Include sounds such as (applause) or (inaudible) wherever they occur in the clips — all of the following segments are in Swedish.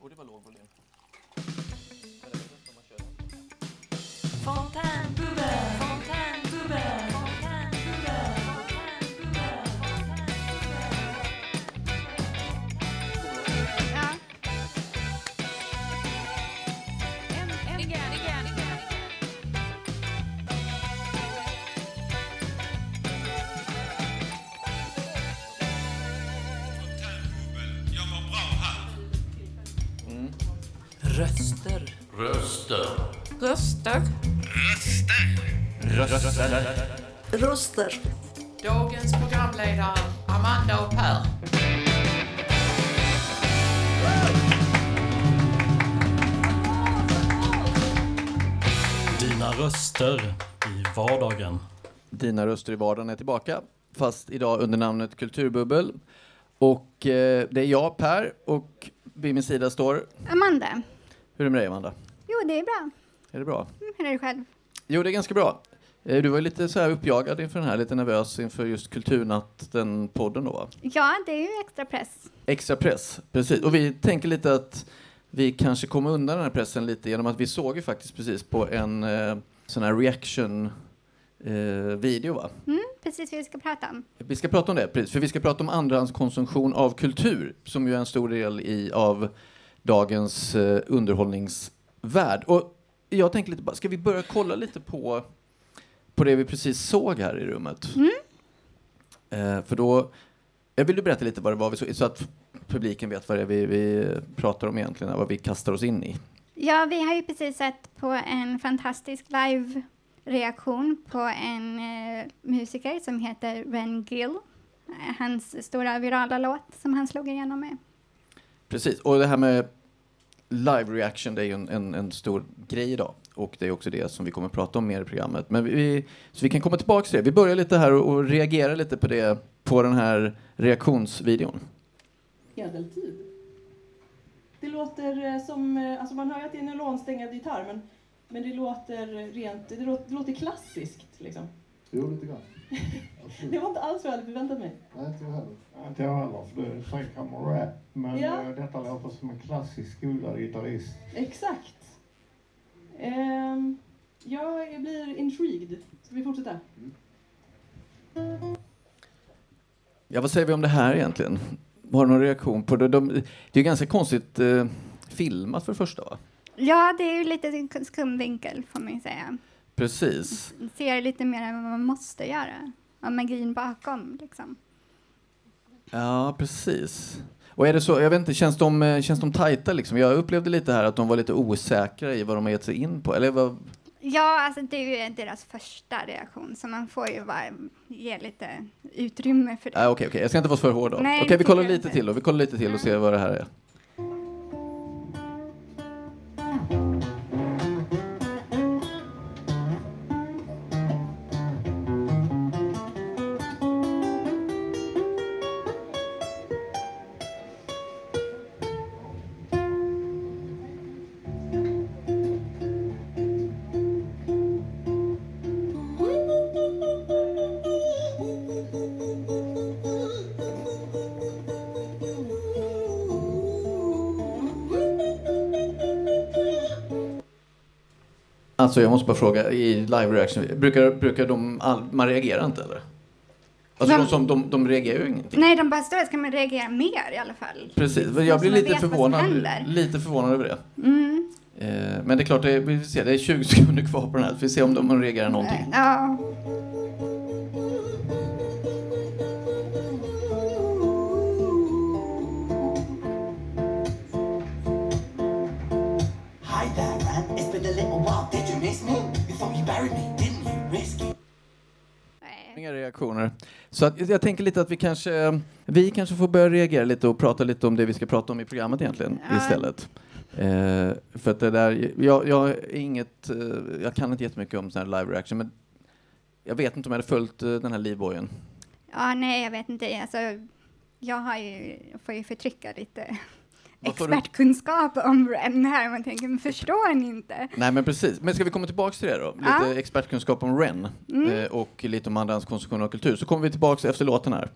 Och det var låg volym. Röster. Röster. Dagens programledare Amanda och Per. Dina röster i vardagen. Dina röster i vardagen är tillbaka, fast idag under namnet Kulturbubbel. Och eh, det är jag, Per, och vid min sida står... Amanda. Hur är det med dig, Amanda? Jo, det är bra. Är det bra? Mm, Hur är det själv? Jo, det är ganska bra. Eh, Du var lite så här uppjagad inför den här, lite nervös inför just Kulturnatt, den podden då, va? Ja, det är ju extra press. Extra press, precis. Och vi tänker lite att vi kanske kommer undan den här pressen lite genom att vi såg ju faktiskt precis på en eh, sån här reaction eh, video, va? Mm, precis vad vi ska prata om. Vi ska prata om det, precis. För vi ska prata om andrahandskonsumtion av kultur, som ju är en stor del i, av dagens eh, underhållningsvärld. Och jag tänker lite bara, ska vi börja kolla lite på, på det vi precis såg här i rummet? Eh, för då, jag vill du berätta lite vad det var vi såg, så att publiken vet vad det är vi, vi pratar om egentligen, vad vi kastar oss in i. Ja, vi har ju precis sett på en fantastisk live-reaktion på en eh, musiker som heter Ren Gill. Hans stora virala låt som han slog igenom med. Precis, och det här med live reaction, det är ju en, en, en stor grej idag. Och det är också det som vi kommer att prata om mer i programmet. Men vi, så vi kan komma tillbaka till det. Vi börjar lite här och, och reagera lite på det, på den här reaktionsvideon. medeltid. Det låter eh, som, eh, alltså man hör ju att det är en nylonstängad gitarr men, men det låter rent, det låter, det låter klassiskt liksom. Jo, lite grann. Det var inte alls vad jag hade förväntat mig. Nej, inte jag heller. Inte jag heller, för det är trekammar-rap. Men Ja. eh, detta låter som en klassisk skolad gitarrist. Exakt. Ehm, jag blir intrigued. Ska vi fortsätta? Ja, vad säger vi om det här egentligen? Har du någon reaktion på det? De, det är ju ganska konstigt eh, filmat för det första, va? Ja, det är ju lite en skum vinkel får man säga. Precis. Ser lite mer än vad man måste göra. Och magin bakom liksom. Ja, precis. Och är det så, jag vet inte, känns de, eh, känns de tajta liksom? Jag upplevde lite här att de var lite osäkra i vad de har gett sig in på. Eller vad, Ja, alltså det är ju deras första reaktion, så man får ju bara ge lite utrymme för det. Ah, Okej, okej, jag ska inte vara för hård då. Okej, det vi kollar lite inte. till då. Vi kollar lite till och ser vad det här är. Alltså jag måste bara fråga, i live reaction, brukar, brukar de, all, man reagerar inte eller? Alltså de, som, de, de reagerar ju ingenting. Nej, de bara står där, ska man reagera mer i alla fall. Precis, jag blir lite förvånad, lite förvånad över det. Mm. Eh, men det är klart, det, vi får se, det är 20 sekunder kvar på den här, vi får se om de reagerar någonting. Ja. Hi there, Ran. It's been a little while. Did you miss me? You thought you buried me, didn't you? Risky. Inga reaktioner. Så att, jag tänker lite att vi kanske, vi kanske får börja reagera lite och prata lite om det vi ska prata om i programmet egentligen Ja. istället. Eh, för att det där, jag, jag är inget, eh, jag kan inte jättemycket om sån här live reaction, men jag vet inte om jag hade följt eh, den här livbojen. Ja, nej, jag vet inte. Alltså, jag har ju, får ju förtrycka lite Du- expertkunskap om Ren här. Man tänker, men förstår ni inte? Nej men precis, men ska vi komma tillbaka till det då? Lite Ja. expertkunskap om REN eh, och lite om andrahandskonsumtion av kultur. Så kommer vi tillbaka efter låten här.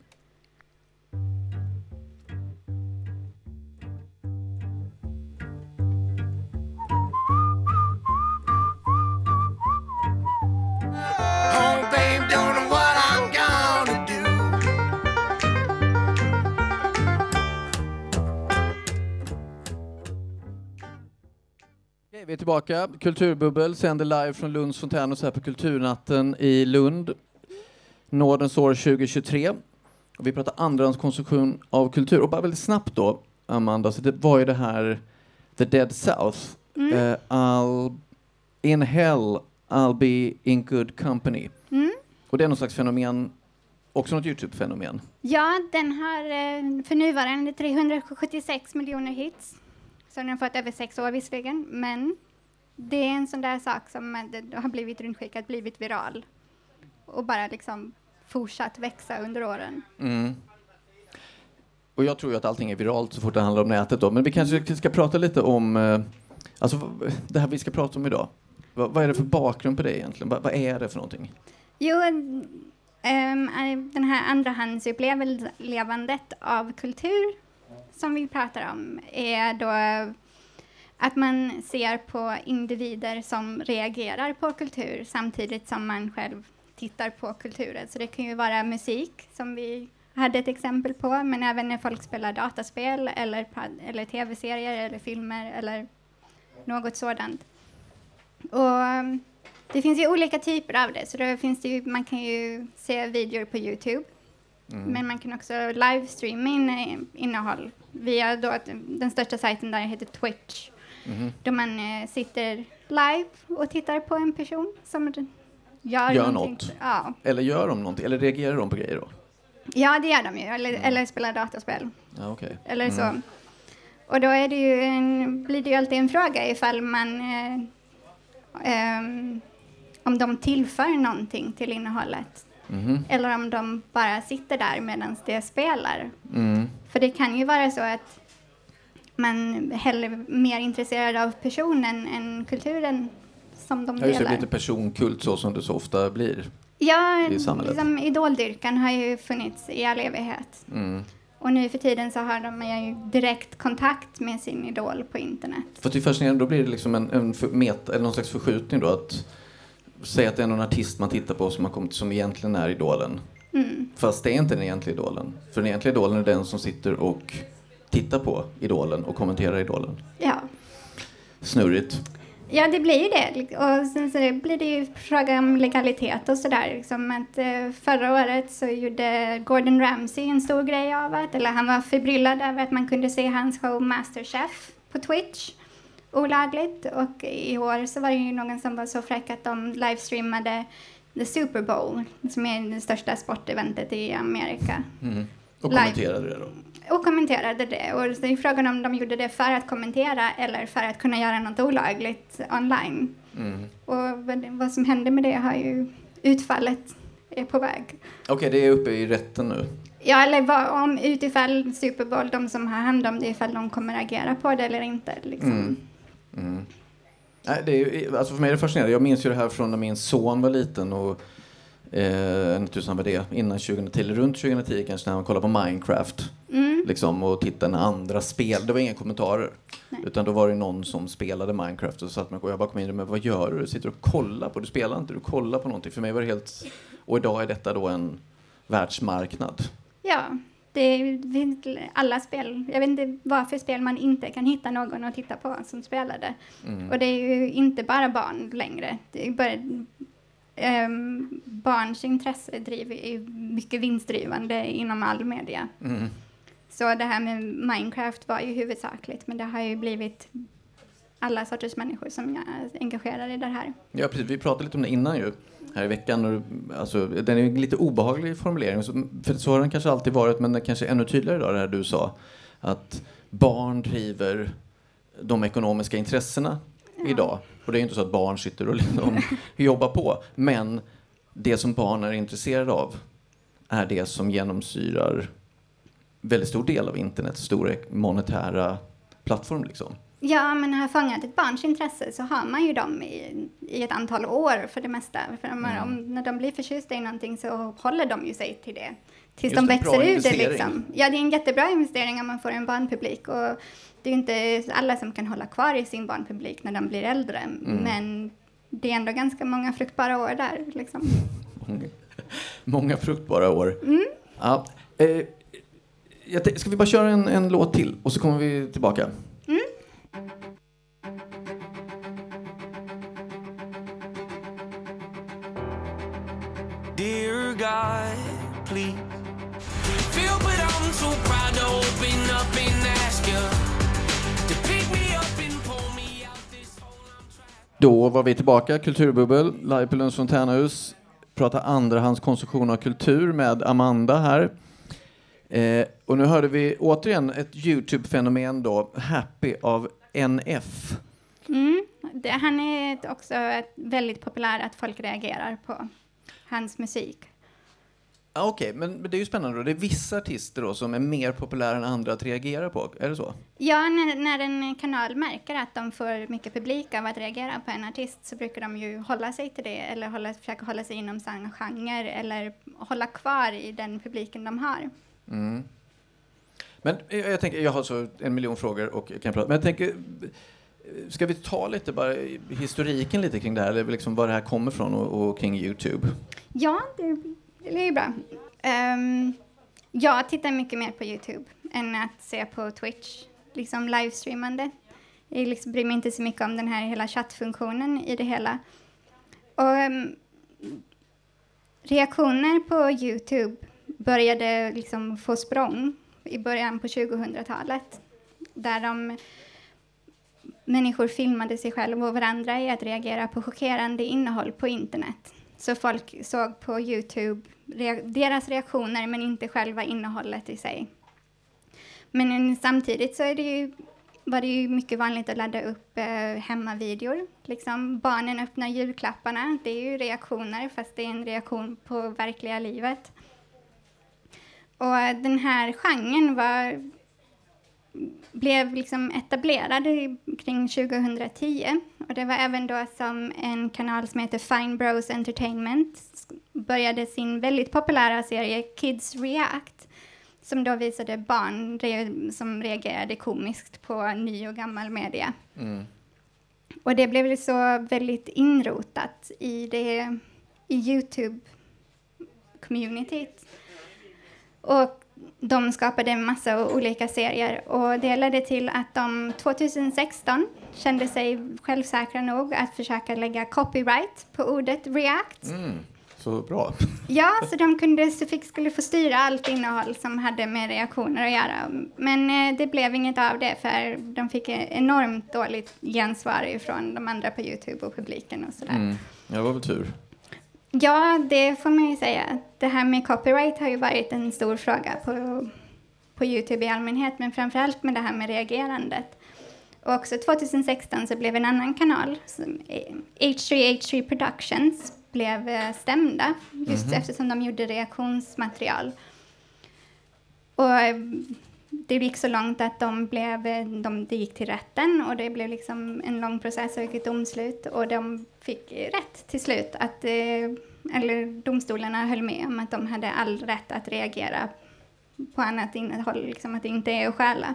Hej, vi är tillbaka. Kulturbubbel sänder live från Lunds fontän och så här på Kulturnatten i Lund. Nådens år 2023. Och vi pratar andrahandskonsumtion av kultur. Och bara väldigt snabbt då, Amanda, så det var ju det här The Dead South. Mm. Eh, I'll, in hell I'll be in good company. Mm. Och det är någon slags fenomen, också något Youtube-fenomen. Ja, den har för nuvarande 376 miljoner hits. Så den fått över sex år visserligen, men det är en sån där sak som har blivit rundskickad, blivit viral och bara liksom fortsatt växa under åren. Mm. Och jag tror ju att allting är viralt så fort det handlar om nätet då. Men vi kanske ska prata lite om eh, alltså, det här vi ska prata om idag. Va, vad är det för bakgrund på det egentligen? Va, vad är det för någonting? Jo, eh, den här andrahandsupplevandet av kultur som vi pratar om är då att man ser på individer som reagerar på kultur samtidigt som man själv tittar på kulturen. Så det kan ju vara musik som vi hade ett exempel på, men även när folk spelar dataspel eller, eller tv-serier eller filmer eller något sådant. Och det finns ju olika typer av det, så då finns det ju, man kan ju se videor på Youtube, men man kan också livestreama in, eh, innehåll via då, att den största sajten där heter Twitch, då man eh, sitter live och tittar på en person som gör, Gör något. Ja. Eller gör de någonting? Eller reagerar de på grejer då? ja, det gör de ju, eller, eller spelar dataspel. Ja, okej. Eller så. Och då är det ju en, blir det ju alltid en fråga ifall man eh, ehm, om de tillför någonting till innehållet. Mhm. Eller om de bara sitter där medan det spelar. Mm. För det kan ju vara så att man hellre är mer intresserad av personen än kulturen som de Ja, just det, delar. lite personkult så som det så ofta blir. Ja, i samhället. liksom idoldyrkan har ju funnits i all evighet. Mm. Och nu för tiden så har de ju direkt kontakt med sin idol på internet. Fast det är fascinerande, då blir det liksom en, en för, meta, eller någon slags förskjutning då. Att säga att det är någon artist man tittar på som har kommit som egentligen är idolen. Mm. Fast det är inte den egentliga idolen. För den egentliga idolen är den som sitter och tittar på idolen och kommenterar idolen. Ja. Snurrigt. ja, det blir ju det. Och sen så blir det ju fråga om legalitet och sådär. Liksom att, eh, förra året så gjorde Gordon Ramsay en stor grej av att, eller han var förbryllad över att man kunde se hans show Masterchef på Twitch olagligt. Och i år så var det ju någon som var så fräck att de livestreamade The Super Bowl, som är det största sporteventet i Amerika. Mm. Och Live. kommenterade det då. och kommenterade det. Och det är frågan om de gjorde det för att kommentera eller för att kunna göra något olagligt online. Mm. Och vad, som hände med det har ju utfallet är på väg. Okej, det är uppe i rätten nu. Ja, eller vad, om utifall Super Bowl, de som har hand om det, ifall de kommer agera på det eller inte. Liksom. Mm. Mm. Nej, det är, alltså för mig är det fascinerande. Jag minns ju det här från när min son var liten och eh, inte tusan var det, innan 2010, eller runt 2010 kanske när han kollade på Minecraft. Mm. Liksom, och tittade när andra spel, det var inga kommentarer. Nej. Utan då var det någon som spelade Minecraft och så satt man och jag bara kom in men vad gör du? Du sitter och kollar på, du spelar inte, du kollar på någonting. För mig var det helt, och idag är detta då en världsmarknad. Ja, det finns alla spel. Jag vet inte vad för spel man inte kan hitta någon att titta på som spelar det. Mm. Och det är ju inte bara barn längre. Det är bara, ehm, barns intresse driver, är mycket vinstdrivande inom all media. Mm. Så det här med Minecraft var ju huvudsakligt, men det har ju blivit alla sorters människor som är engagerade i det här. Ja, precis. Vi pratade lite om det innan ju, här i veckan. Och, alltså, den är en lite obehaglig formulering, för så har den kanske alltid varit, men den kanske är ännu tydligare idag, det här du sa. Att barn driver de ekonomiska intressena idag. Och det är inte så att barn sitter och liksom (laughs) jobbar på, men det som barn är intresserade av är det som genomsyrar väldigt stor del av internets stora monetära plattform. Liksom. Ja, men har fångat ett barns intresse så har man ju dem i, i ett antal år för det mesta. För de, Mm. om, när de blir förtjusta i någonting så håller de ju sig till det. Tills Just de växer ur det liksom. Ja, det är en jättebra investering om man får en barnpublik. Och det är ju inte alla som kan hålla kvar i sin barnpublik när de blir äldre. Mm. Men det är ändå ganska många fruktbara år där. Liksom. (laughs) Många, många fruktbara år. Mm. Ja, eh, ska vi bara köra en, en låt till och så kommer vi tillbaka? Please. Feel, but I'm too proud to open up and ask you to pick me up and pull me out this hole I'm trapped. Då var vi tillbaka, Kulturbubbel, live på Lunds fontänhus. Prata andrahandskonsumtion av kultur med Amanda här. Eh, och nu hörde vi återigen ett Youtube-fenomen då, Happy av NF. Mm. Det, han är också väldigt populär att folk reagerar på hans musik. Ah, Okej, men, men det är ju spännande då. Det är vissa artister då som är mer populära än andra att reagera på. Är det så? Ja, när, när en kanal märker att de får mycket publik av att reagera på en artist så brukar de ju hålla sig till det eller hålla, försöka hålla sig inom samma genre eller hålla kvar i den publiken de har. Mm. Men jag, jag tänker, jag har så en miljon frågor och kan prata. Men jag tänker, ska vi ta lite bara historiken lite kring det här, eller liksom var det här kommer ifrån och, och kring Youtube? Ja, det, det är bra. Um, jag tittar mycket mer på Youtube än att se på Twitch, liksom livestreamande. Jag liksom bryr mig inte så mycket om den här hela chattfunktionen i det hela. Och um, reaktioner på Youtube började liksom få språng i början på 2000-talet. Där de människor filmade sig själva och varandra i att reagera på chockerande innehåll på internet. Så folk såg på Youtube rea- deras reaktioner men inte själva innehållet i sig. Men samtidigt så är det ju, var det ju mycket vanligt att ladda upp eh, hemmavideor. Liksom barnen öppnar julklapparna, det är ju reaktioner fast det är en reaktion på verkliga livet. Och den här genren var blev liksom etablerad kring 2010. Och det var även då som en kanal som heter Fine Bros Entertainment började sin väldigt populära serie Kids React som då visade barn som reagerade komiskt på ny och gammal media. Mm. Och det blev så väldigt inrotat i det i Youtube-communityt. Och de skapade en massa olika serier och det ledde till att de 2016 kände sig självsäkra nog att försöka lägga copyright på ordet react. Mm. Så bra. (laughs) Ja, så de kunde, fick, skulle få styra allt innehåll som hade med reaktioner att göra. Men eh, det blev inget av det för de fick eh, enormt dåligt gensvar ifrån de andra på Youtube och publiken och sådär. Mm. Det var väl tur. Ja, det får man ju säga. Det här med copyright har ju varit en stor fråga på, på Youtube i allmänhet, men framförallt med det här med reagerandet. Och också 2016 så blev en annan kanal, som, eh, H3H3 Productions, blev eh, stämda just eftersom de gjorde reaktionsmaterial. Och det gick så långt att de blev, de, det gick till rätten och det blev liksom en lång process och ett domslut och de fick rätt till slut att, eh, eller domstolarna höll med om att de hade all rätt att reagera på annat innehåll, liksom att det inte är att stjäla.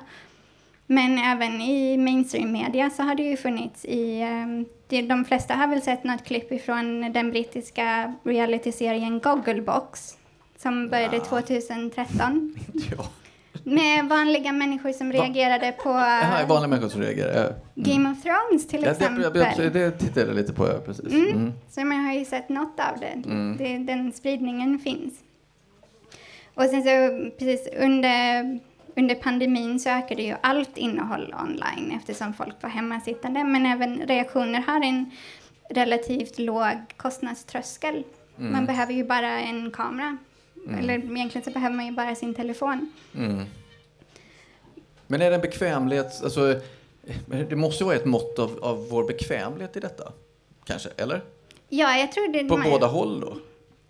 Men även i mainstream media så har det ju funnits i, eh, det- de flesta har väl sett något klipp ifrån den brittiska realityserien Gogglebox som började 2013 Ja. (laughs) med vanliga människor som reagerade på Jaha, vanliga människor som reagerar. Ja. Game of Thrones till Ja, exempel. det, det, det tittade jag lite på, ja, precis. Mm. Så man har ju sett något av det. Mm. det. Den spridningen finns. Och sen så precis under, under pandemin så ökade ju allt innehåll online eftersom folk var hemmasittande. Men även reaktioner har en relativt låg kostnadströskel. Mm. Man behöver ju bara en kamera. Eller egentligen så behöver man ju bara sin telefon. Mm. Men är det en bekvämlighet, alltså, det måste ju vara ett mått av, av vår bekvämlighet i detta, kanske, eller? Ja, jag tror det... På man- båda håll då?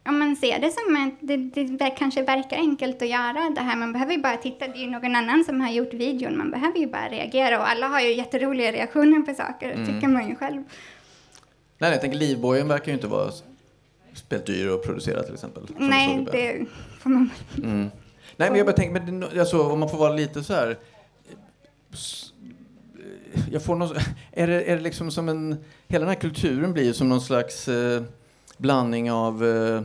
Om man ser det som att det, det kanske verkar enkelt att göra det här. Man behöver ju bara titta, det är ju någon annan som har gjort videon. Man behöver ju bara reagera och alla har ju jätteroliga reaktioner på saker, Mm. tycker man ju själv. Nej, jag tänker livbojen verkar ju inte vara speciellt dyr att producera till exempel. Nej, det får man Mm. Nej, men jag bara tänker, men det, alltså, om man får vara lite så här... s- Jag får någon, (laughs) är, det, är det liksom som en... Hela den här kulturen blir som någon slags eh, blandning av eh,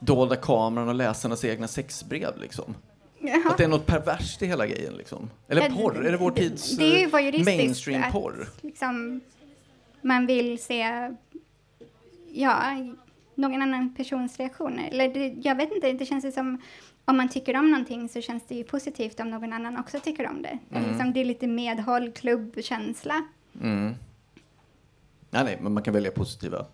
dolda kameran och läsarnas egna sexbrev liksom. Jaha. Att det är något perverst i hela grejen liksom. Eller Ja, porr, är det vår det- tids det ju eh, mainstream-porr? Liksom, man vill se... Ja, någon annan persons reaktioner. Eller det, jag vet inte, det känns ju som om man tycker om någonting så känns det ju positivt om någon annan också tycker om det. Är Liksom, det är lite medhåll, klubbkänsla. Mm. Nej, nej, men man kan välja positiva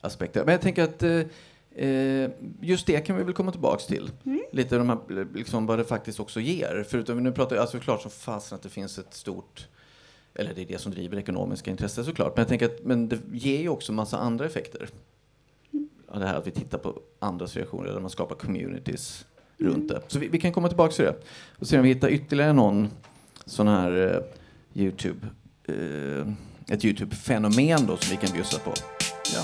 aspekter. Men jag tänker att eh, eh, just det kan vi väl komma tillbaks till. Lite de här, liksom, vad det faktiskt också ger. Förutom, nu pratar jag, alltså klart som fasen att det finns ett stort, eller det är det som driver ekonomiska intressen såklart. Men jag tänker att men det ger ju också massa andra effekter. Det här att vi tittar på andras reaktioner, där man skapar communities runt det. Så vi, vi kan komma tillbaka till det. Och se om vi hittar ytterligare någon sån här eh, Youtube, eh, ett Youtube-fenomen då som vi kan bjussa på. Ja.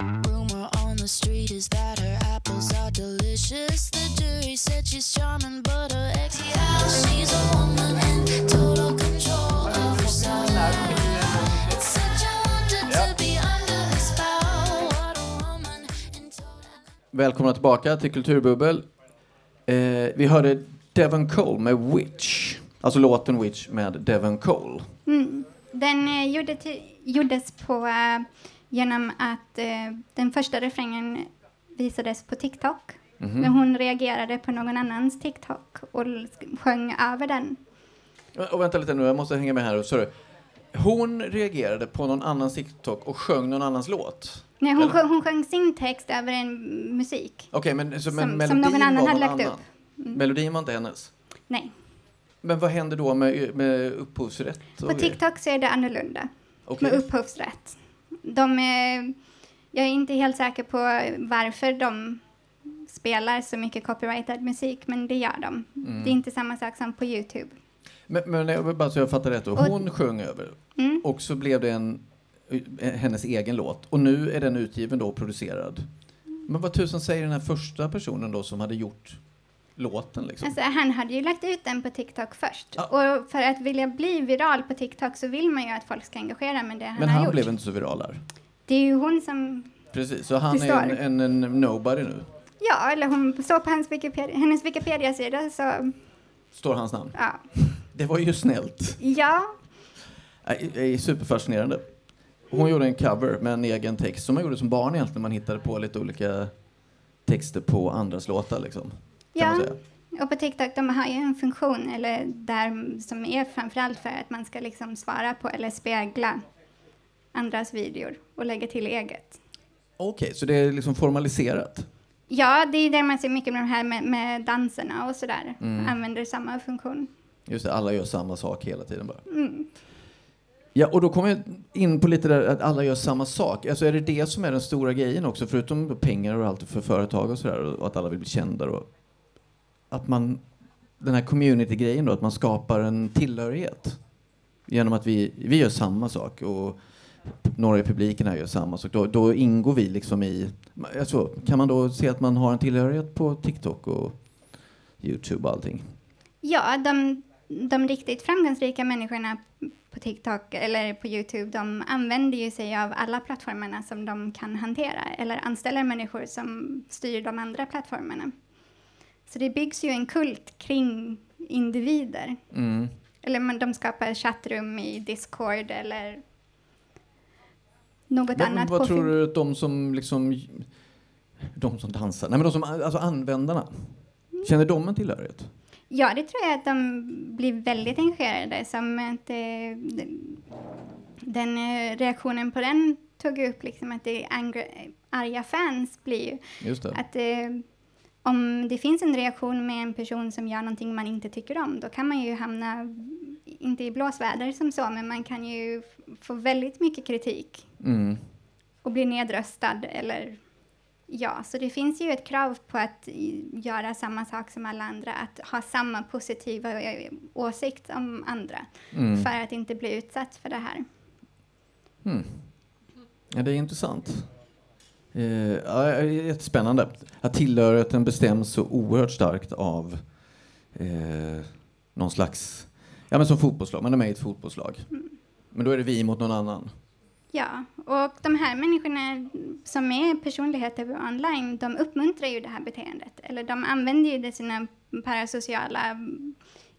Rumor on the street is that her apples are delicious. The jury said she's charming, but her ex, yeah, she's a woman in total Välkomna tillbaka till Kulturbubbel. Eh, vi hörde Devon Cole med Witch. Alltså låten Witch med Devon Cole. Mm. Den eh, gjorde gjordes på, eh, genom att eh, den första refrängen visades på TikTok. Mhm. När hon reagerade på någon annans TikTok och sjöng över den. Och vänta lite nu, jag måste hänga med här. Sorry. Hon reagerade på någon annans TikTok och sjöng någon annans låt. Nej, hon, sjöng, hon sjöng sin text över en musik. Okej, men, så, men Som- som någon annan hade lagt annan. upp. Mm. Melodin var inte hennes. Nej. Men vad händer då med, med upphovsrätt? och På? TikTok så är det annorlunda. Okej. Med upphovsrätt. De, eh, jag är inte helt säker på varför de spelar så mycket copyrightad musik, men det gör de. Mm. Det är inte samma sak som på Youtube. Men, men bara så jag fattar rätt då. Och- Hon sjöng över Mm. och så blev det en, hennes egen låt. Och nu är den utgiven då och producerad. Men vad tusan säger den här första personen då som hade gjort låten liksom? Alltså, han hade ju lagt ut den på TikTok först. Ja. Och för att vilja bli viral på TikTok så vill man ju att folk ska engagera med det han Men har han gjort. blev inte så viral där. Det är ju hon som, Precis, så han är står. en, en, en nobody nu. ja, eller hon såg på hans Wikipedia, hennes Wikipedia-sida så, Står hans namn. ja. Det var ju snällt. Ja, Det är superfascinerande. Hon gjorde en cover med en egen text som man gjorde som barn egentligen. Man hittade på lite olika texter på andras låtar liksom. Ja. och på TikTok de har ju en funktion eller där, som är framförallt för att man ska liksom svara på eller spegla andras videor och lägga till eget. Okej, så det är liksom formaliserat. Ja, det är där man ser mycket med de här med, med danserna och sådär. Mm. Använder samma funktion. Just det, alla gör samma sak hela tiden bara. Mm. Ja, och då kommer jag in på lite där att alla gör samma sak. Alltså är det det som är den stora grejen också, förutom pengar och allt för företag och sådär, och att alla vill bli kända då? att man, den här community-grejen då, att man skapar en tillhörighet genom att vi, vi gör samma sak och några i publiken här gör samma sak. Då, då ingår vi liksom i, alltså, kan man då se att man har en tillhörighet på TikTok och YouTube och allting? Ja, de, de riktigt framgångsrika människorna på TikTok eller på Youtube, de använder ju sig av alla plattformarna som de kan hantera eller anställer människor som styr de andra plattformarna. Så det byggs ju en kult kring individer. Mm. Eller de skapar chattrum i Discord eller något Men, annat. vad tror du att de som liksom... De som dansar, nej men de som, alltså användarna. Känner de en tillhörighet? Ja, det tror jag att de blir väldigt engagerade. Som att eh, den, den eh, reaktionen på den tog ju upp liksom att det är arga fans blir ju Just det. att eh, om det finns en reaktion med en person som gör någonting man inte tycker om, då kan man ju hamna, inte i blåsväder som så, men man kan ju få väldigt mycket kritik Mm. och bli nedröstad eller ja, så det finns ju ett krav på att göra samma sak som alla andra, att ha samma positiva eh, åsikt om andra Mm. för att inte bli utsatt för det här. Mm. Ja, det är intressant. Eh, ja, jättespännande. Att tillhörigheten bestäms så oerhört starkt av eh, någon slags... Ja, men som fotbollslag. Man är med i ett fotbollslag. Men då är det vi mot någon annan. Ja, och de här människorna som är personligheter online, de uppmuntrar ju det här beteendet. Eller de använder ju det sina parasociala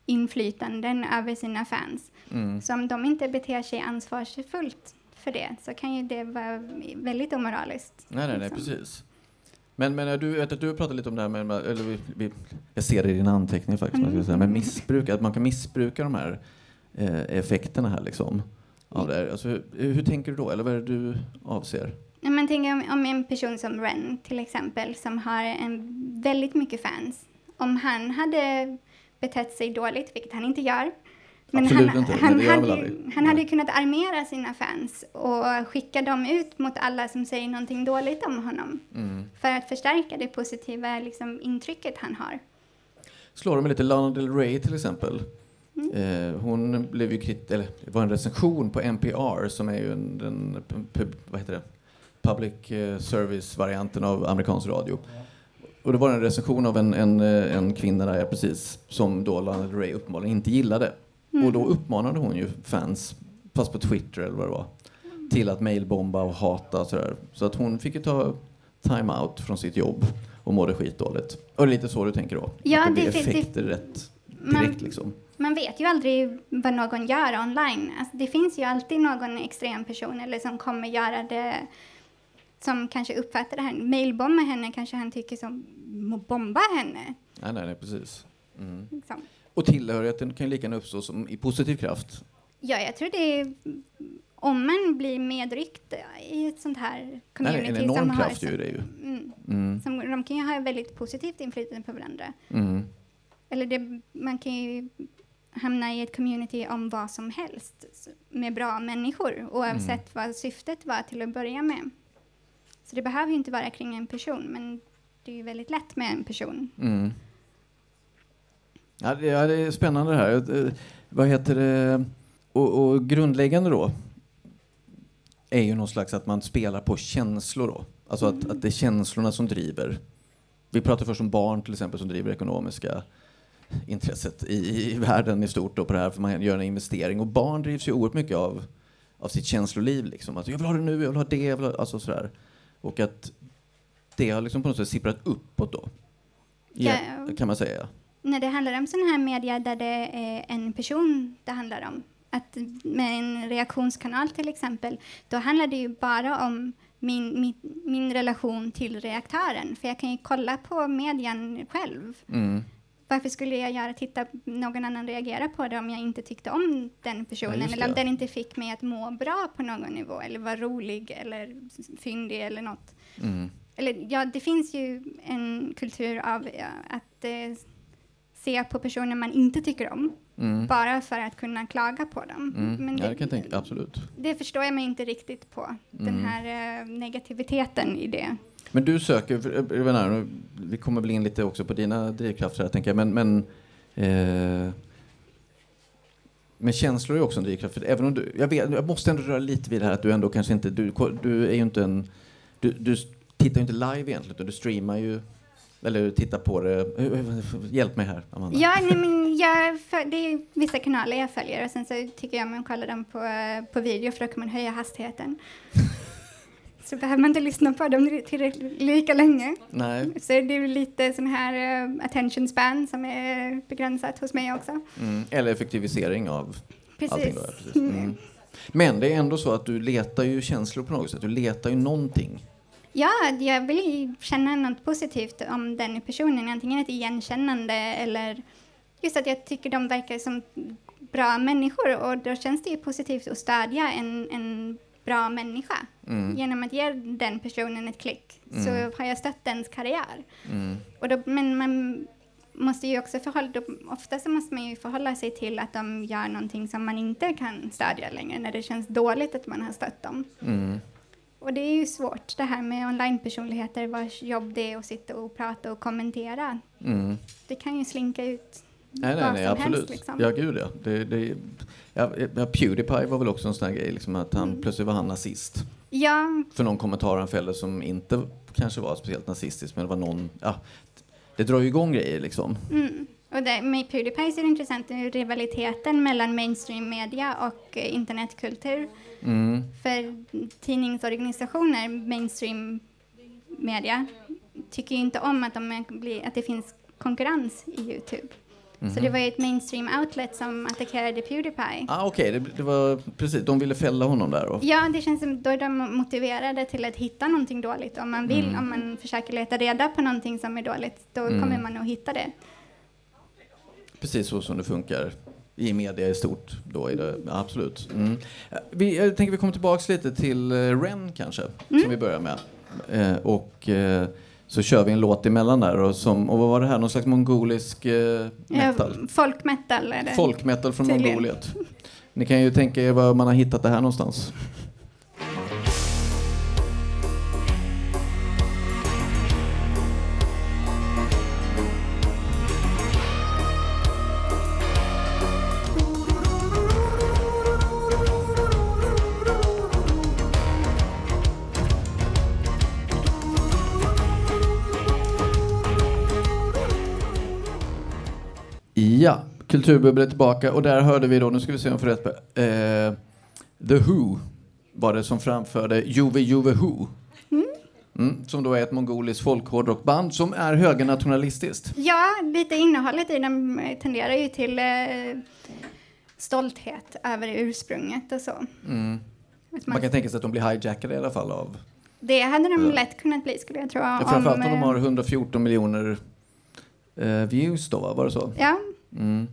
inflytanden över sina fans. Mm. Så om de inte beter sig ansvarsfullt för det så kan ju det vara väldigt omoraliskt. Nej, nej, nej, liksom. precis. Men, men du att du pratat lite om det här med, eller vi, vi, jag ser det i din anteckning faktiskt, mm. men missbruk, att man kan missbruka de här eh, effekterna här liksom. Av det här. Alltså, hur, hur tänker du då, eller vad är det du avser? Ja, men tänk om, om en person som Ren till exempel, som har en, väldigt mycket fans. Om han hade betett sig dåligt, vilket han inte gör. Absolut han, inte, han, hade, han hade kunnat armera sina fans och skicka dem ut mot alla som säger någonting dåligt om honom. Mm. För att förstärka det positiva liksom, intrycket han har. Slår det med lite Lana Del Rey till exempel. Mm. Eh, hon blev ju krit- eller det var en recension på NPR som är ju en, den, pub, vad heter det? public eh, service-varianten av amerikansk radio. Och det var en recension av en, en, eh, en kvinna där, precis, som då Lana Del Rey uppenbarligen inte gillade. Mm. Och då uppmanade hon ju fans, fast på Twitter eller vad det var, till att mailbomba och hata och sådär. Så att hon fick ju ta time-out från sitt jobb och mådde skitdåligt. Och det är lite så du tänker då? Ja, att det blir det- det- effekter rätt Man- direkt liksom? Man vet ju aldrig vad någon gör online. Alltså, det finns ju alltid någon extrem person eller som kommer göra det som kanske uppfattar det här. Mailbomba henne kanske han tycker som må bomba henne. Nej, nej, nej precis. Mm. Liksom. Och tillhörigheten kan ju lika gärna uppstå som i positiv kraft. Ja, jag tror det är om man blir medryckt i ett sånt här Nej, community en enorm som har... kraft gör det ju. Mm, Mm. som, de kan ju ha väldigt positivt inflytande på varandra. Mm. Eller det, man kan ju hamna i ett community om vad som helst med bra människor oavsett vad syftet var till att börja med. Så det behöver ju inte vara kring en person, men det är ju väldigt lätt med en person. Mm. Ja, det, ja, det är spännande det här. Eh, Vad heter det? Och, och grundläggande då är ju någon slags att man spelar på känslor då. Alltså att, att det är känslorna som driver. Vi pratar först om barn till exempel som driver ekonomiska intresset i, i världen i stort då på det här för man gör en investering. Och barn drivs ju oerhört mycket av, av sitt känsloliv liksom. Alltså, jag vill ha det nu, jag vill ha det, jag vill ha, alltså sådär. Och att det har liksom på något sätt sipprat uppåt då. Ja, kan man säga. När det handlar om sån här media där det är en person det handlar om, att med en reaktionskanal till exempel, då handlar det ju bara om min, min, min relation till reaktören. För jag kan ju kolla på median själv. Mm. Varför skulle jag göra, titta någon annan reagera på det om jag inte tyckte om den Ja, personen? just eller om det. den inte fick mig att må bra på någon nivå, eller var rolig eller fyndig eller något. Mm. Eller ja, det finns ju en kultur av ja, att eh, se på personer man inte tycker om, Mm. bara för att kunna klaga på dem. Mm. Men ja, det, det kan tänka. Absolut. det förstår jag mig inte riktigt på, den Mm. här eh, negativiteten i det. Men du söker, för- eh, jag vet vi kommer väl in lite också på dina drivkrafter här, tänker jag, men, men eh, men känslor är också en drivkraft. För även om du, jag, vet, jag måste ändå röra lite vid det här att du ändå kanske inte, du, du är ju inte en, du, du tittar ju inte live egentligen, utan du streamar ju, eller du tittar på det. Hjälp mig här, Amanda. Ja, nej, men jag, det är vissa kanaler jag följer och sen så tycker jag man kollar dem på, på video för då kan man höja hastigheten så behöver man inte lyssna på dem tillräckligt lika länge. Nej. Så det är lite sån här uh, attention span som är begränsat hos mig också. Mm. Eller effektivisering av Precis. allting. Då, precis. Mm. Men det är ändå så att du letar ju känslor på något sätt. Du letar ju någonting. Ja, jag vill ju känna något positivt om den personen, antingen ett igenkännande eller just att jag tycker de verkar som bra människor och då känns det ju positivt att stödja en, en bra människa. Mm. Genom att ge den personen ett klick så Mm. har jag stött dens karriär. Mm. Och då, men man måste ju också förhålla, då, ofta så måste man ju förhålla sig till att de gör någonting som man inte kan stödja längre när det känns dåligt att man har stött dem. Mm. Och det är ju svårt det här med online-personligheter vars jobb det är att sitta och prata och kommentera. Mm. Det kan ju slinka ut Nej, nej, nej, absolut. helst. Liksom. Ja, gud ja. Det, det, ja, ja. Pewdiepie var väl också en sån här grej, liksom att han, Mm. plötsligt var han nazist. Ja, För någon kommentar han fällde som inte kanske var speciellt nazistisk, men det var någon, ja, det drar ju igång grejer liksom. mm. och det, med Pewdiepie så är det intressant rivaliteten mellan mainstream media och eh, internetkultur. Mm. För tidningsorganisationer, mainstream media, tycker ju inte om att, de blir, att det finns konkurrens i Youtube. Så det var ju ett mainstream outlet som attackerade Pewdiepie. Ah, Okej, det, det var precis. De ville fälla honom där. Och, Ja, det känns som då är de motiverade till att hitta någonting dåligt. Om man vill, Mm. om man försöker leta reda på någonting som är dåligt, då Mm. kommer man nog hitta det. Precis så som det funkar i media i stort. Då är det, absolut. Mm. Vi, jag tänker vi kommer tillbaka lite till eh, Ren kanske, Mm. som vi börjar med. Eh, och eh, så kör vi en låt emellan där. Och, som, och vad var det här? Någon slags mongolisk eh, metal? Eh, Folkmetal är det. Folkmetal från. Mongoliet. Ni kan ju tänka er var man har hittat det här någonstans. Är tillbaka och där hörde vi då, nu ska vi se om jag får rätt på eh, The Who var det som framförde Juve Juve Who. Mm, som då är ett mongoliskt folkhårdrockband som är högernationalistiskt. Ja, lite innehållet i eh, tenderar ju till eh, stolthet över ursprunget och så. Mm. Man- Man kan tänka sig att de blir hijackade i alla fall av... Det hade de Ja. lätt kunnat bli skulle jag tro. Ja, framförallt om de eh, har 114 miljoner eh, views då, va? var det så? Ja, Mm.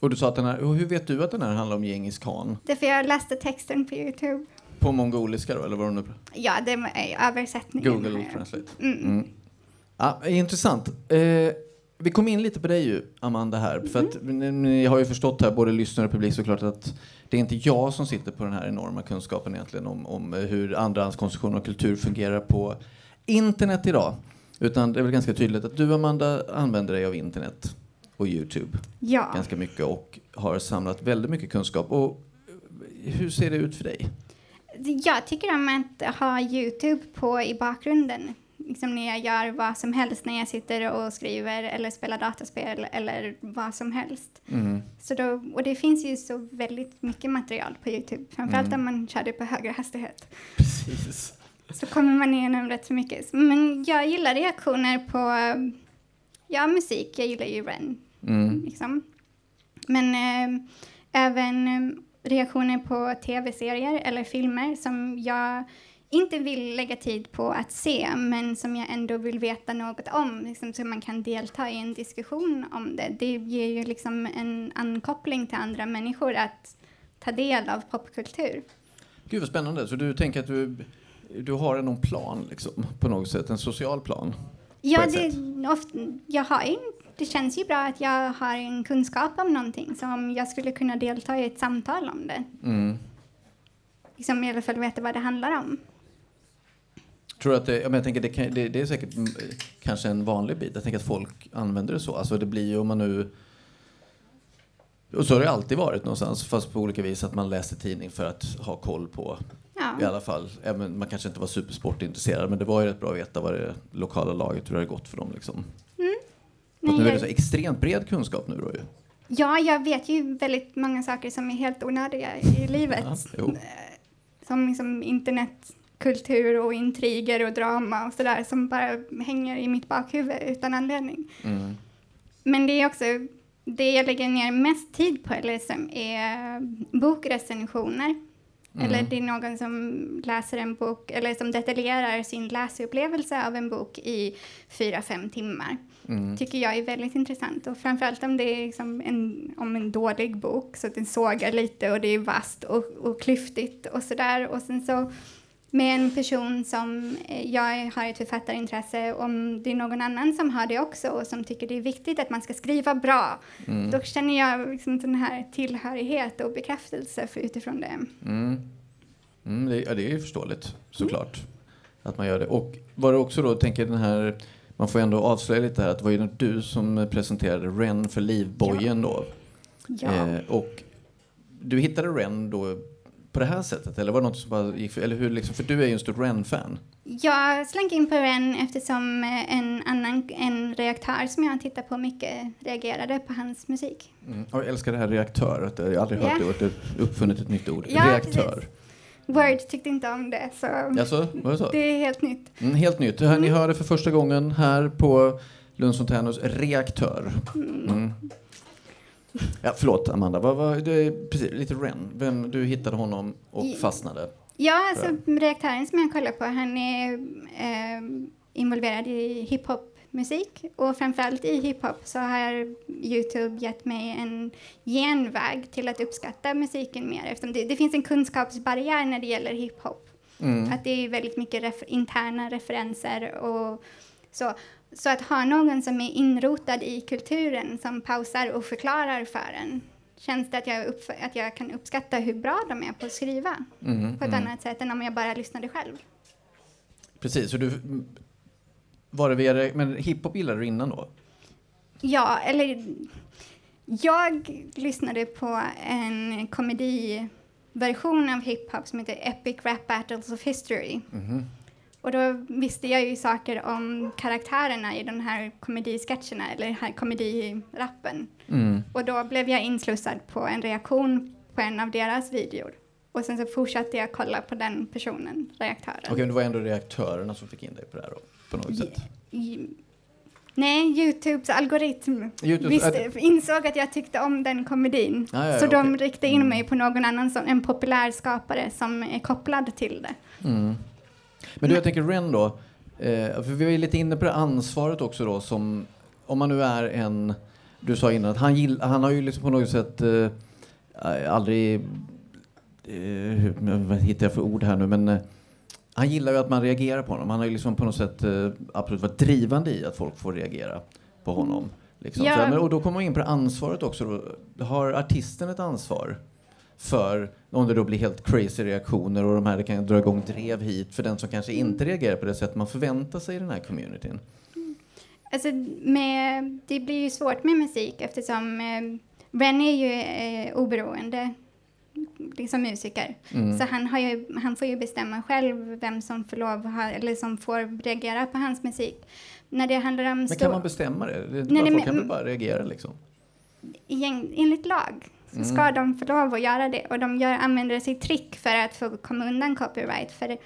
Och du sa att den här, hur vet du att den här handlar om Genghis khan? det för jag läste texten på Youtube. På mongoliska då, eller var det nu? Ja, det är översättningen. Google jag- Translate. Mm. Mm. Ja, intressant. Eh, vi kom in lite på dig ju, Amanda, här. För att ni, ni har ju förstått här, både lyssnare och publik såklart, att det är inte jag som sitter på den här enorma kunskapen egentligen om, om hur andrahandskonsumtion och kultur fungerar på internet idag. Utan det är väl ganska tydligt att du, Amanda, använder dig av internet och Youtube Ja. ganska mycket och har samlat väldigt mycket kunskap. Och hur ser det ut för dig? Jag tycker om att ha Youtube på i bakgrunden. Liksom när jag gör vad som helst, när jag sitter och skriver eller spelar dataspel eller vad som helst. Mm. Så då, och det finns ju så väldigt mycket material på Youtube, framförallt Mm. om man kör det på högre hastighet. Precis. Så kommer man igenom rätt så mycket. Men jag gillar reaktioner på, ja musik, jag gillar ju Ren. Mm. Liksom. Men eh, även eh, reaktioner på tv-serier eller filmer som jag inte vill lägga tid på att se, men som jag ändå vill veta något om, liksom, så man kan delta i en diskussion om det. Det ger ju liksom en ankoppling till andra människor att ta del av popkultur. Gud vad spännande. Så du tänker att du, du har någon plan liksom, på något sätt, en social plan? Ja, det, ofta, jag har ju, det känns ju bra att jag har en kunskap om någonting, så om jag skulle kunna delta i ett samtal om det, Mm. liksom i alla fall veta vad det handlar om. Tror att det, jag tänker det, kan, det, det är säkert mm, kanske en vanlig bit. Jag tänker att folk använder det så. Alltså det blir ju om man nu... Och så har det alltid varit någonstans, fast på olika vis att man läser tidning för att ha koll på Ja. i alla fall. Även, man kanske inte var supersportintresserad, men det var ju rätt bra att veta vad det lokala laget, hur det hade gått för dem. Liksom. Och nu är det så extremt bred kunskap nu då ju. Ja, jag vet ju väldigt många saker som är helt onödiga i livet. Ja, jo. Som liksom internetkultur och intriger och drama och sådär som bara hänger i mitt bakhuvud utan anledning. Mm. Men det är också det jag lägger ner mest tid på eller som är bokrecensioner. Mm. Eller det är någon som läser en bok eller som detaljerar sin läsupplevelse av en bok i fyra, fem timmar. Mm. tycker jag är väldigt intressant. Och framförallt om det är liksom en, om en dålig bok, så att den sågar lite och det är vasst och, och klyftigt och sådär. Och sen så med en person som, eh, jag har ett författarintresse, om det är någon annan som har det också och som tycker det är viktigt att man ska skriva bra, Mm. då känner jag liksom den här tillhörighet och bekräftelse för utifrån det. Mm. Mm, det, ja, det är ju förståeligt såklart att man gör det. Och var det också då, tänker den här, man får ändå avslöja lite här att det var ju du som presenterade Ren för Livbojen då. Ja. Eh, och du hittade Ren då på det här sättet eller var det något som bara gick för, eller hur liksom, för du är ju en stor Ren-fan. Jag slank in på den eftersom eh, en annan en reaktör som jag tittar på mycket reagerade på hans musik. Mm. Och jag älskar det här reaktör, jag har aldrig hört Ja. det ordet, är uppfunnit ett nytt ord. Ja, reaktör. precis. Word tyckte inte om det, så Jaså, var det så? det är helt nytt. Mm, helt nytt. Här, Ni hör det för första gången här på Lunds Fontänos reaktör. Mm. (laughs) Ja, förlåt, Amanda. Vad, vad, det är precis, lite Ren. Vem, du hittade honom och fastnade. Ja, alltså reaktören som jag kollar på, han är eh, involverad i hiphop-musik. Och framförallt i hiphop så har Youtube gett mig en genväg till att uppskatta musiken mer. Eftersom det, det finns en kunskapsbarriär när det gäller hiphop. Mm. Att det är väldigt mycket ref- interna referenser och så. Så att ha någon som är inrotad i kulturen som pausar och förklarar för en känns det att jag, att jag kan uppskatta hur bra de är på att skriva Mm, på ett mm. annat sätt än om jag bara lyssnade själv. Precis, så du... Var det via, men hiphop gillade du innan då? Ja, eller jag lyssnade på en komediversion av hiphop som heter Epic Rap Battles of History. Mhm. Och då visste jag ju saker om karaktärerna i de här komedisketcherna eller här komedirappen. Mm. Och då blev jag inslussad på en reaktion på en av deras videor. Och sen så fortsatte jag kolla på den personen, reaktören. Okej, men det var ändå reaktörerna som fick in dig på det här då? På något sätt? I- Nej, Youtubes algoritm Youtubes- visste, insåg att jag tyckte om den komedin. Ja, ja, så ja, de riktade in mig på någon annan, som, en populär skapare som är kopplad till det. Mm. Men du, jag tänker Ren då. Eh, för vi ju lite inne på det ansvaret också då som, om man nu är en, du sa innan att han, gill, han har ju liksom på något sätt eh, aldrig, eh, vad hittar jag för ord här nu, men eh, han gillar ju att man reagerar på honom. Han har ju liksom på något sätt eh, absolut varit drivande i att folk får reagera på honom. Liksom. Ja. Så, men, och då kommer man in på ansvaret också. Då. Har artisten ett ansvar för om det då blir helt crazy reaktioner och de här kan dra igång drev hit för den som kanske inte reagerar på det sätt man förväntar sig i den här communityn? Alltså, med, det blir ju svårt med musik eftersom eh, Ren är ju eh, oberoende liksom musiker. Mm. Så han, har ju, han får ju bestämma själv vem som får lov ha, eller som får reagera på hans musik. När det handlar om Men kan man bestämma det? det Nej, folk kan väl bara reagera liksom? Egent- enligt lag så Mm. ska de få lov att göra det. Och de gör, använder sig trick för att få komma undan copyright. För det,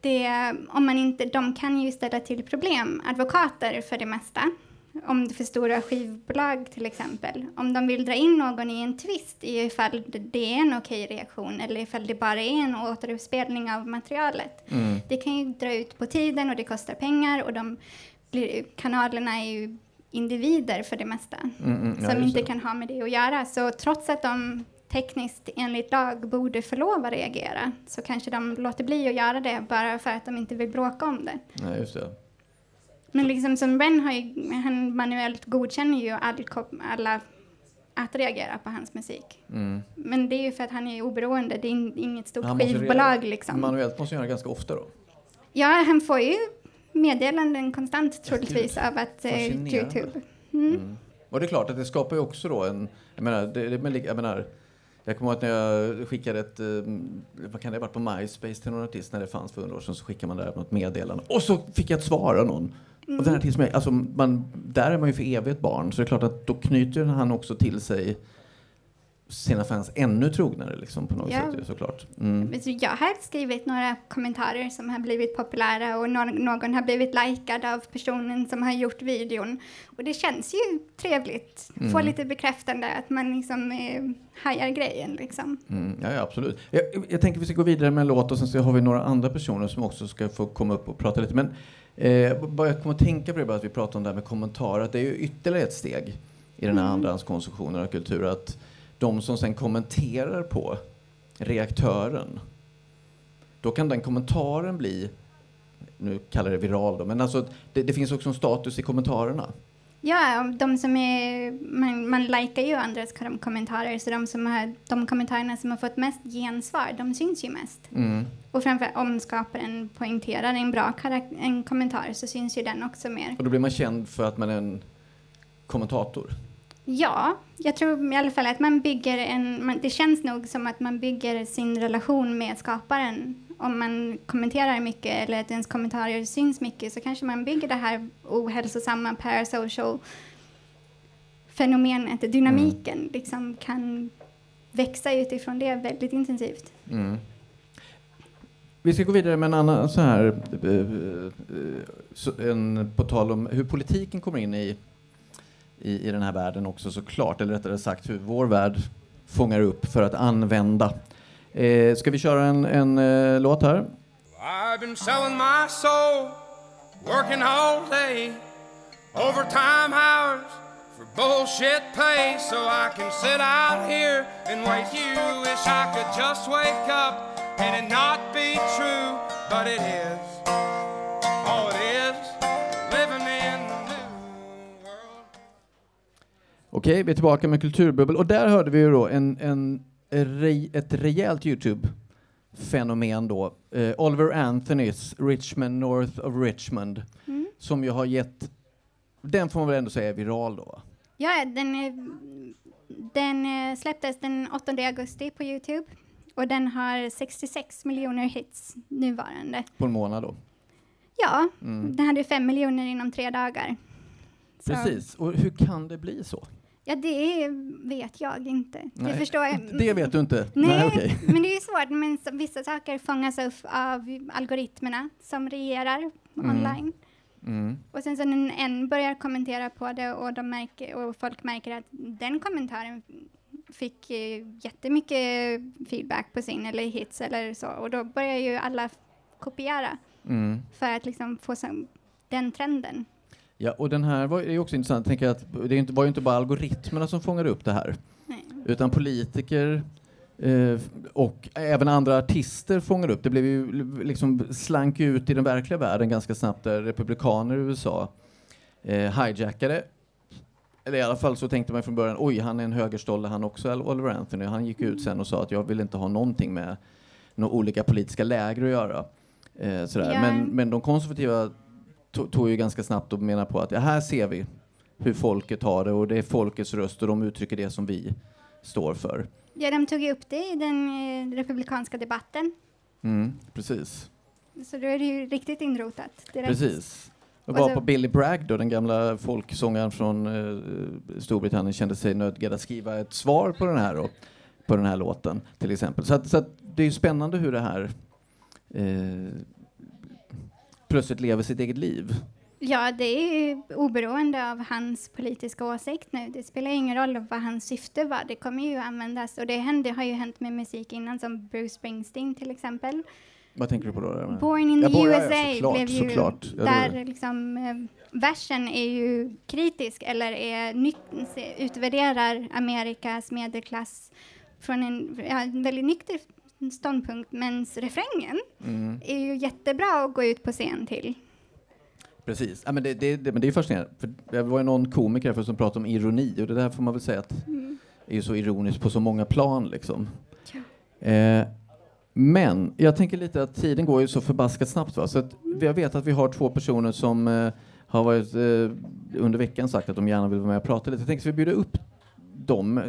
det, om man inte, de kan ju ställa till problem, advokater för det mesta. Om det för stora skivbolag till exempel. Om de vill dra in någon i en tvist i ifall det- det är en okej reaktion eller ifall det bara är en återspelning av materialet. Mm. Det kan ju dra ut på tiden och det kostar pengar och de blir, kanalerna är ju individer för det mesta Mm, mm, ja, som just inte kan ha med det att göra. Så trots att de tekniskt enligt lag borde få lov att reagera så kanske de låter bli att göra det bara för att de inte vill bråka om det. Nej, just det. Men liksom som Ren har ju, han manuellt godkänner ju all, alla att reagera på hans musik. Mm. Men det är ju för att han är oberoende, det är in- inget stort Han skivbolag liksom. Manuellt måste göra ganska ofta då. Ja, han får ju meddelanden konstant troligtvis av att eh. Youtube. Mm. Mm. Och det är klart att det skapar ju också då en, jag menar, det, det, jag menar, jag kommer ihåg att när jag skickade ett, eh, vad kan det ha varit på MySpace till någon artist när det fanns för hundra år sedan så skickade man där något meddelande och så fick jag ett svar av någon. Mm. Och den artist som jag, alltså man, där är man ju för evigt barn så det är klart att då knyter han också till sig sina fans ännu trognare liksom på något Ja. sätt såklart. Mm. Jag har skrivit några kommentarer som har blivit populära och någon, har blivit likad av personen som har gjort videon. Och det känns ju trevligt. Få Mm. lite bekräftande att man liksom eh, hajar grejen liksom. Mm, ja, ja, absolut. Jag, jag tänker vi ska gå vidare med en låt och sen så har vi några andra personer som också ska få komma upp och prata lite. Men eh, bara jag kommer att tänka på det bara att vi pratar om det här med kommentarer. Att det är ju ytterligare ett steg i den här andrahandskonsumtionen av kultur. Att de som sen kommenterar på reaktören, då kan den kommentaren bli, nu kallar jag det viral då, men alltså det, det finns också en status i kommentarerna. Ja, de som är, man, man likar ju andras kom- kommentarer så de, som har, de kommentarerna som har fått mest gensvar, de syns ju mest. Mm. Och framförallt om skaparen poängterar en bra en kommentar så syns ju den också mer. Och då blir man känd för att man är en kommentator. Ja, jag tror i alla fall att man bygger en... Man, det känns nog som att man bygger sin relation med skaparen. Om man kommenterar mycket eller att ens kommentarer syns mycket så kanske man bygger det här ohälsosamma parasocial fenomenet, dynamiken, liksom kan växa utifrån det väldigt intensivt. Mm. Vi ska gå vidare med en annan så här, eh, eh, en, på tal om hur politiken kommer in i, i, i den här världen också såklart, eller rättare sagt hur vår värld fångar upp för att använda. Eh, ska vi köra en, en eh, låt här? I've been selling my soul, working all day, overtime hours for bullshit pay, so I can sit out here and wait. You wish I could just wake up and it not be true, but it is. Okej, vi är tillbaka med Kulturbubbel. Och där hörde vi ju då en, en, ett rejält Youtube-fenomen då. Eh, Oliver Anthonys Richmond North of Richmond. Mm. Som ju har gett, den får man väl ändå säga är viral då? Ja, den, den eh, släpptes den 8 augusti på Youtube och den har 66 miljoner hits nuvarande. På en månad då. Ja, Mm. den hade 5 miljoner inom tre dagar. Precis. Och hur kan det bli så? Ja, det vet jag inte. Nej, Det förstår jag. Det vet du inte? Nej, okej. (laughs) men det är ju svårt. Men vissa saker fångas upp av algoritmerna som regerar Mm. online. Mm. Och sen så när en börjar kommentera på det och, de märker, och folk märker att den kommentaren fick eh, jättemycket feedback på sin eller hits eller så och då börjar ju alla kopiera Mm. för att liksom få den trenden. Ja, och den här var, är också intressant. Jag tänker att det var ju inte bara algoritmerna som fångade upp det här. Nej. Utan politiker eh, och även andra artister fångade upp. Det blev ju liksom slank ut i den verkliga världen ganska snabbt där republikaner i USA eh, hijackade eller i alla fall så tänkte man från början, oj, han är en högerstolle han också, Oliver Anthony. Han gick ut sen och sa att jag vill inte ha någonting med några olika politiska läger att göra. Eh, sådär. Ja. Men, men de konservativa to- tog ju ganska snabbt och menar på att ja, här ser vi hur folket har det och det är folkets röst och de uttrycker det som vi står för. Ja, de tog ju upp det i den eh, republikanska debatten. Mm, precis. Så då är det ju riktigt inrotat direkt. Precis. Och var på Billy Bragg då, den gamla folksångaren från eh, Storbritannien, kände sig nödgad att skriva ett svar på den här, då, på den här låten till exempel. Så, att, så att det är ju spännande hur det här eh, plötsligt lever sitt eget liv. Ja, det är ju oberoende av hans politiska åsikt nu. Det spelar ingen roll vad hans syfte var. Det kommer ju användas. Och det hände, har ju hänt med musik innan, som Bruce Springsteen till exempel. Vad tänker du på då? Born in Ja, the USA ja, såklart, blev ju såklart. Där liksom eh, versen är ju kritisk eller är utvärderar Amerikas medelklass från en, ja, väldigt nykter ståndpunkt, men refrängen Mm. är ju jättebra att gå ut på scen till. Precis. Ja, men det, det, det, men det är fascinerande. För det var ju någon komiker här förut som pratade om ironi och det där får man väl säga att Mm. är ju så ironiskt på så många plan liksom. Eh, men jag tänker lite att tiden går ju så förbaskat snabbt va? så att jag vet att vi har två personer som eh, har varit eh, under veckan sagt att de gärna vill vara med och prata lite. Jag tänkte att vi bjuder upp dem,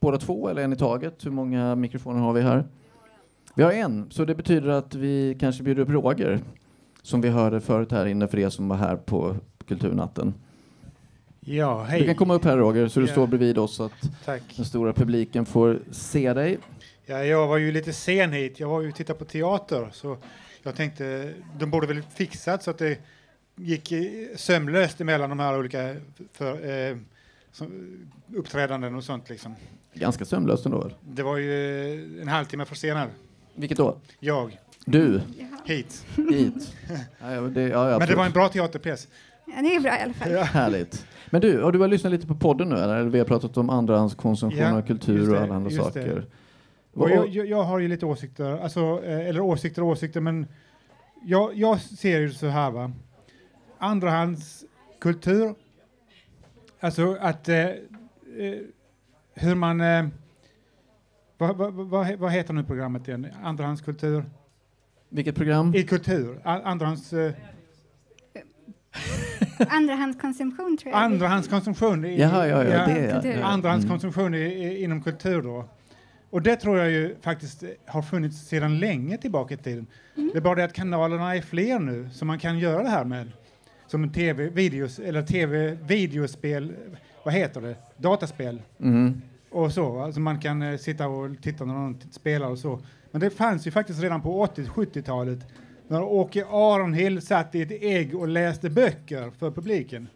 båda två eller en i taget. Hur många mikrofoner har vi här? Vi har en, så det betyder att vi kanske bjuder upp Roger som vi hörde förut här inne för er som var här på Kulturnatten. Ja, hej. Du kan komma upp här Roger så du Ja. står bredvid oss så att Tack. den stora publiken får se dig. Ja, jag var ju lite sen hit. Jag var ju och tittade på teater, så jag tänkte de borde väl fixat så att det gick sömlöst emellan de här olika för, eh, uppträdanden och sånt liksom. Ganska sömlöst ändå? Det var ju en halvtimme försenad. Vilket då? Jag. Du? Hit. Hit? (laughs) Ja, ja, det, ja, ja, Men det var en bra teaterpjäs. Ja, det är bra i alla fall. Härligt. Men du, har du börjat lyssna lite på podden nu eller? Vi har pratat om andrahandskonsumtion Ja, av kultur och alla andra saker. Och jag, jag, jag har ju lite åsikter, alltså, eh, eller åsikter och åsikter, men jag, jag ser ju så här va. Andrahandskultur, alltså att eh, eh, hur man, eh, vad, vad, vad, vad heter nu programmet igen? Andrahandskultur? Vilket program? I kultur, andrahands, eh, (laughs) Andrahandskonsumtion tror jag. andrahandskonsumtion. i- Jaha, ja, ja, det, ja. Ja. Andrahandskonsumtion i, i, inom kultur då. Och det tror jag ju faktiskt har funnits sedan länge tillbaka i tiden. Mm. Det är bara det att kanalerna är fler nu som man kan göra det här med. Som tv, videos, eller tv, videospel, vad heter det? Dataspel. Mm och så. Alltså man kan eh, sitta och titta när någon spelar och så. Men det fanns ju faktiskt redan på 80-70-talet när Åke Aronhill satt i ett ägg och läste böcker för publiken.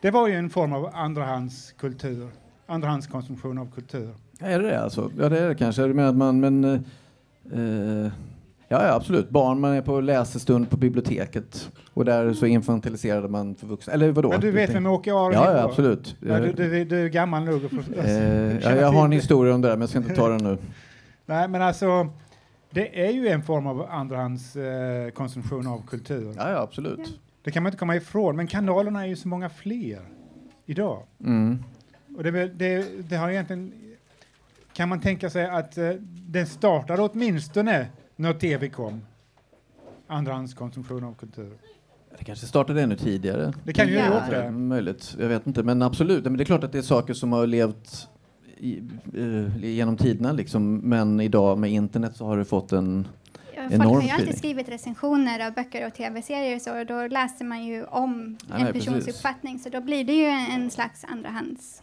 Det var ju en form av andrahandskultur, andrahandskonsumtion av kultur. Är det det alltså? Ja, det är det kanske. Du menar att man, men... eh, Eh, ja, ja, absolut. Barn, man är på läsestund på biblioteket och där så infantiliserade man för vuxna. Eller vadå? Men du vet vem Åke Aronhill Ja, ja, absolut. Ja, du, du, du är gammal nog att få Eh, ja, jag har en historia om det där, men jag ska inte ta den nu. (laughs) Nej, men alltså, det är ju en form av andrahandskonsumtion eh, konsumtion av kultur. Ja, ja, absolut. Det kan man inte komma ifrån, men kanalerna är ju så många fler idag. Mm. Och det, är det, det har egentligen... Kan man tänka sig att eh, den startade åtminstone när tv kom? Andrahandskonsumtion av kultur. Det kanske startade ännu tidigare. Det kan ju Ja. ha gjort det. möjligt. Jag vet inte. Men absolut. Men det är klart att det är saker som har levt i, eh, genom tiderna. Liksom. Men idag med internet så har det fått en... Ja, Folk Enorm har ju alltid skrivit recensioner av böcker och tv-serier och så, och då läser man ju om Ja, en nej, persons precis. uppfattning, så då blir det ju en, en slags andrahands...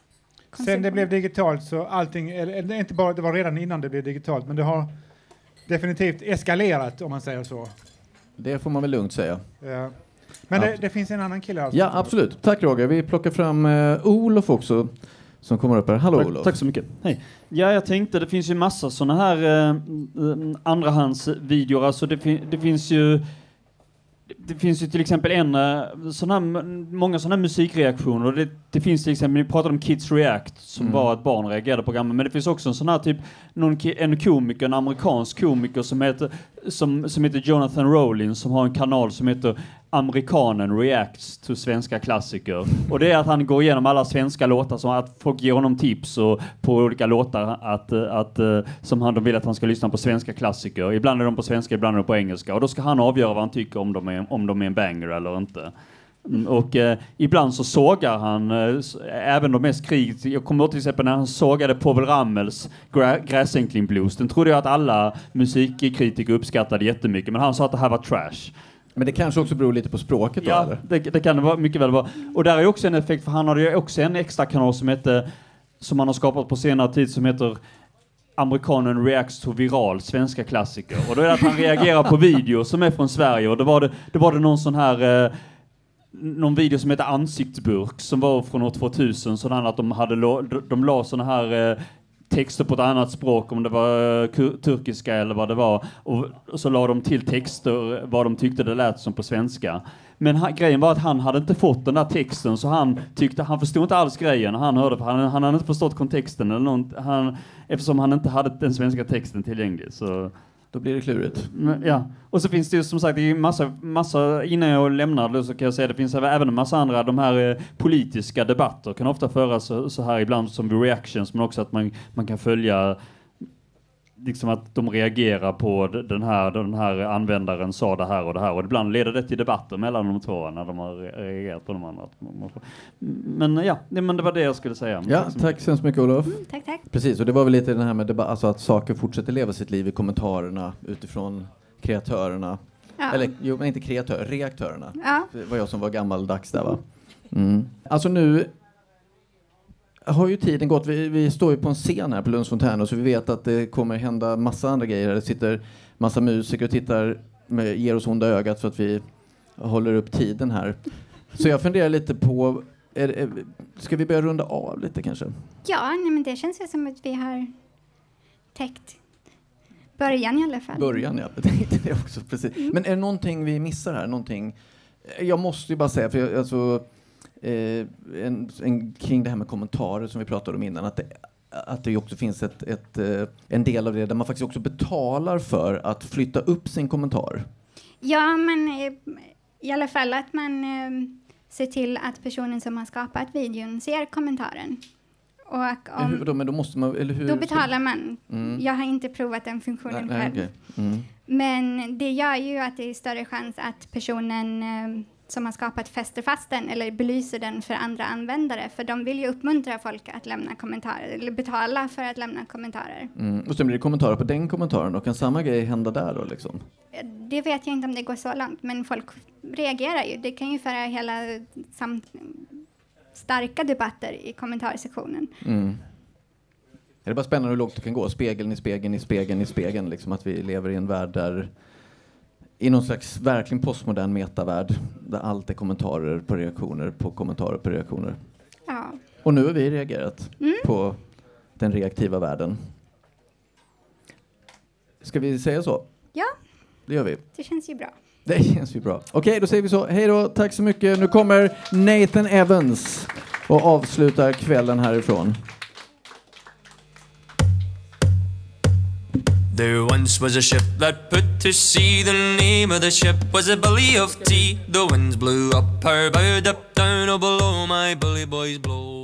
Sen det blev digitalt så allting, eller eller inte bara, det var redan innan det blev digitalt, men det har definitivt eskalerat om man säger så. Det får man väl lugnt säga. Ja. Men det, det finns en annan kille här. Ja, absolut. Tack Roger. Vi plockar fram eh, Olof också som kommer upp här. Hallå Tack, Olof. tack så mycket. Hej. Ja, jag tänkte det finns ju massa sådana här eh, andrahandsvideor. Alltså det, fin- det finns ju det finns ju till exempel en eh, sån här, många sådana här musikreaktioner. Det, det finns till exempel, ni pratade om Kids React som Mm. var att barn reagerade på programmet. Men det finns också en sån här typ, någon, en komiker, en amerikansk komiker som heter, som, som heter Jonathan Rowling som har en kanal som heter Amerikanen Reacts to svenska klassiker. Och det är att han går igenom alla svenska låtar, så att folk ger honom tips och, på olika låtar att, eh, att, eh, som han, de vill att han ska lyssna på svenska klassiker. Ibland är de på svenska, ibland är de på engelska. Och då ska han avgöra vad han tycker om de är, om de är en banger eller inte. Mm, och eh, ibland så sågar han eh, även de mest kritiska. Jag kommer ihåg till exempel när han sågade Povel Ramels Gra- Gräsänkling Blues. Den trodde jag att alla musikkritiker uppskattade jättemycket, men han sa att det här var trash. Men det kanske också beror lite på språket då, Ja, eller? det, det kan det vara, mycket väl vara. Och där är också en effekt, för han hade ju också en extra kanal som hette, som han har skapat på senare tid, som heter Amerikanen reacts to viral, svenska klassiker. Och då är det att han reagerar på videor som är från Sverige och då var det, då var det någon sån här eh, någon video som heter Ansiktsburk som var från år 2000, sådan att de hade lo, de, la såna här eh, texter på ett annat språk, om det var eh, turkiska eller vad det var, och, och så la de till texter vad de tyckte det lät som på svenska. Men han, grejen var att han hade inte fått den där texten, så han tyckte, han förstod inte alls grejen han hörde, för han, han hade inte förstått kontexten eller nånt, han, eftersom han inte hade den svenska texten tillgänglig. Så då blir det klurigt. men, ja, och så finns det ju som sagt, det är ju massa, massa, innan jag lämnar det så kan jag säga det finns även en massa andra, de här eh, politiska debatter kan ofta föras så, så här ibland som vid reactions, men också att man, man kan följa liksom att de reagerar på den här, den här användaren sa det här och det här och ibland leder det till debatter mellan de två när de har re- reagerat på de andra. Men ja, det, men det var det jag skulle säga. Ja, så tack så hemskt mycket Olof. Tack, tack. Precis, och det var väl lite den här med debatt, alltså att saker fortsätter leva sitt liv i kommentarerna utifrån kreatörerna. Ja. Eller, jo, men inte kreatör, reaktörerna. Ja. Det var jag som var gammaldags där va? Mm. Alltså nu har ju tiden gått. Vi, vi står ju på en scen här på Lunds Fontäner så vi vet att det kommer hända massa andra grejer. Det sitter massa musiker och tittar med, ger oss onda ögat för att vi håller upp tiden här. Så jag funderar lite på, är, är, ska vi börja runda av lite kanske? Ja, nej, men det känns ju som att vi har täckt början i alla fall. Början, ja. (laughs) Jag tänkte det också. Precis. Men är det någonting vi missar här? Någonting? Jag måste ju bara säga, för jag, alltså, eh, en, en, kring det här med kommentarer som vi pratade om innan, att det, att det också finns ett, ett, eh, en del av det där man faktiskt också betalar för att flytta upp sin kommentar. Ja, men eh, i alla fall att man eh, ser till att personen som har skapat videon ser kommentaren. Och om, hur, då, men då måste man, eller hur? då betalar man. Mm. Jag har inte provat den funktionen Nej, nej, själv. okej. Mm. Men det gör ju att det är större chans att personen som har skapat fäster fast den eller belyser den för andra användare. För de vill ju uppmuntra folk att lämna kommentarer eller betala för att lämna kommentarer. Mm. Och sen blir det kommentarer på den kommentaren och kan samma grej hända där då liksom? Det vet jag inte om det går så långt, men folk reagerar ju. Det kan ju föra hela sam- starka debatter i kommentarsektionen. Mm. Det är bara spännande hur långt det kan gå. Spegeln i spegeln i spegeln i spegeln. Liksom att vi lever i en värld där i någon slags verkligen postmodern metavärld där allt är kommentarer på reaktioner på kommentarer på reaktioner. Ja. Och nu har vi reagerat Mm. på den reaktiva världen. Ska vi säga så? ja, Det gör vi. det känns ju bra. Det känns ju bra. Okej, då säger vi så. Hej då, tack så mycket. Nu kommer Nathan Evans och avslutar kvällen härifrån. There once was a ship that put to sea. The name of the ship was a Billy of Tea. The winds blew up her bow, up down, oh below my bully boys blow.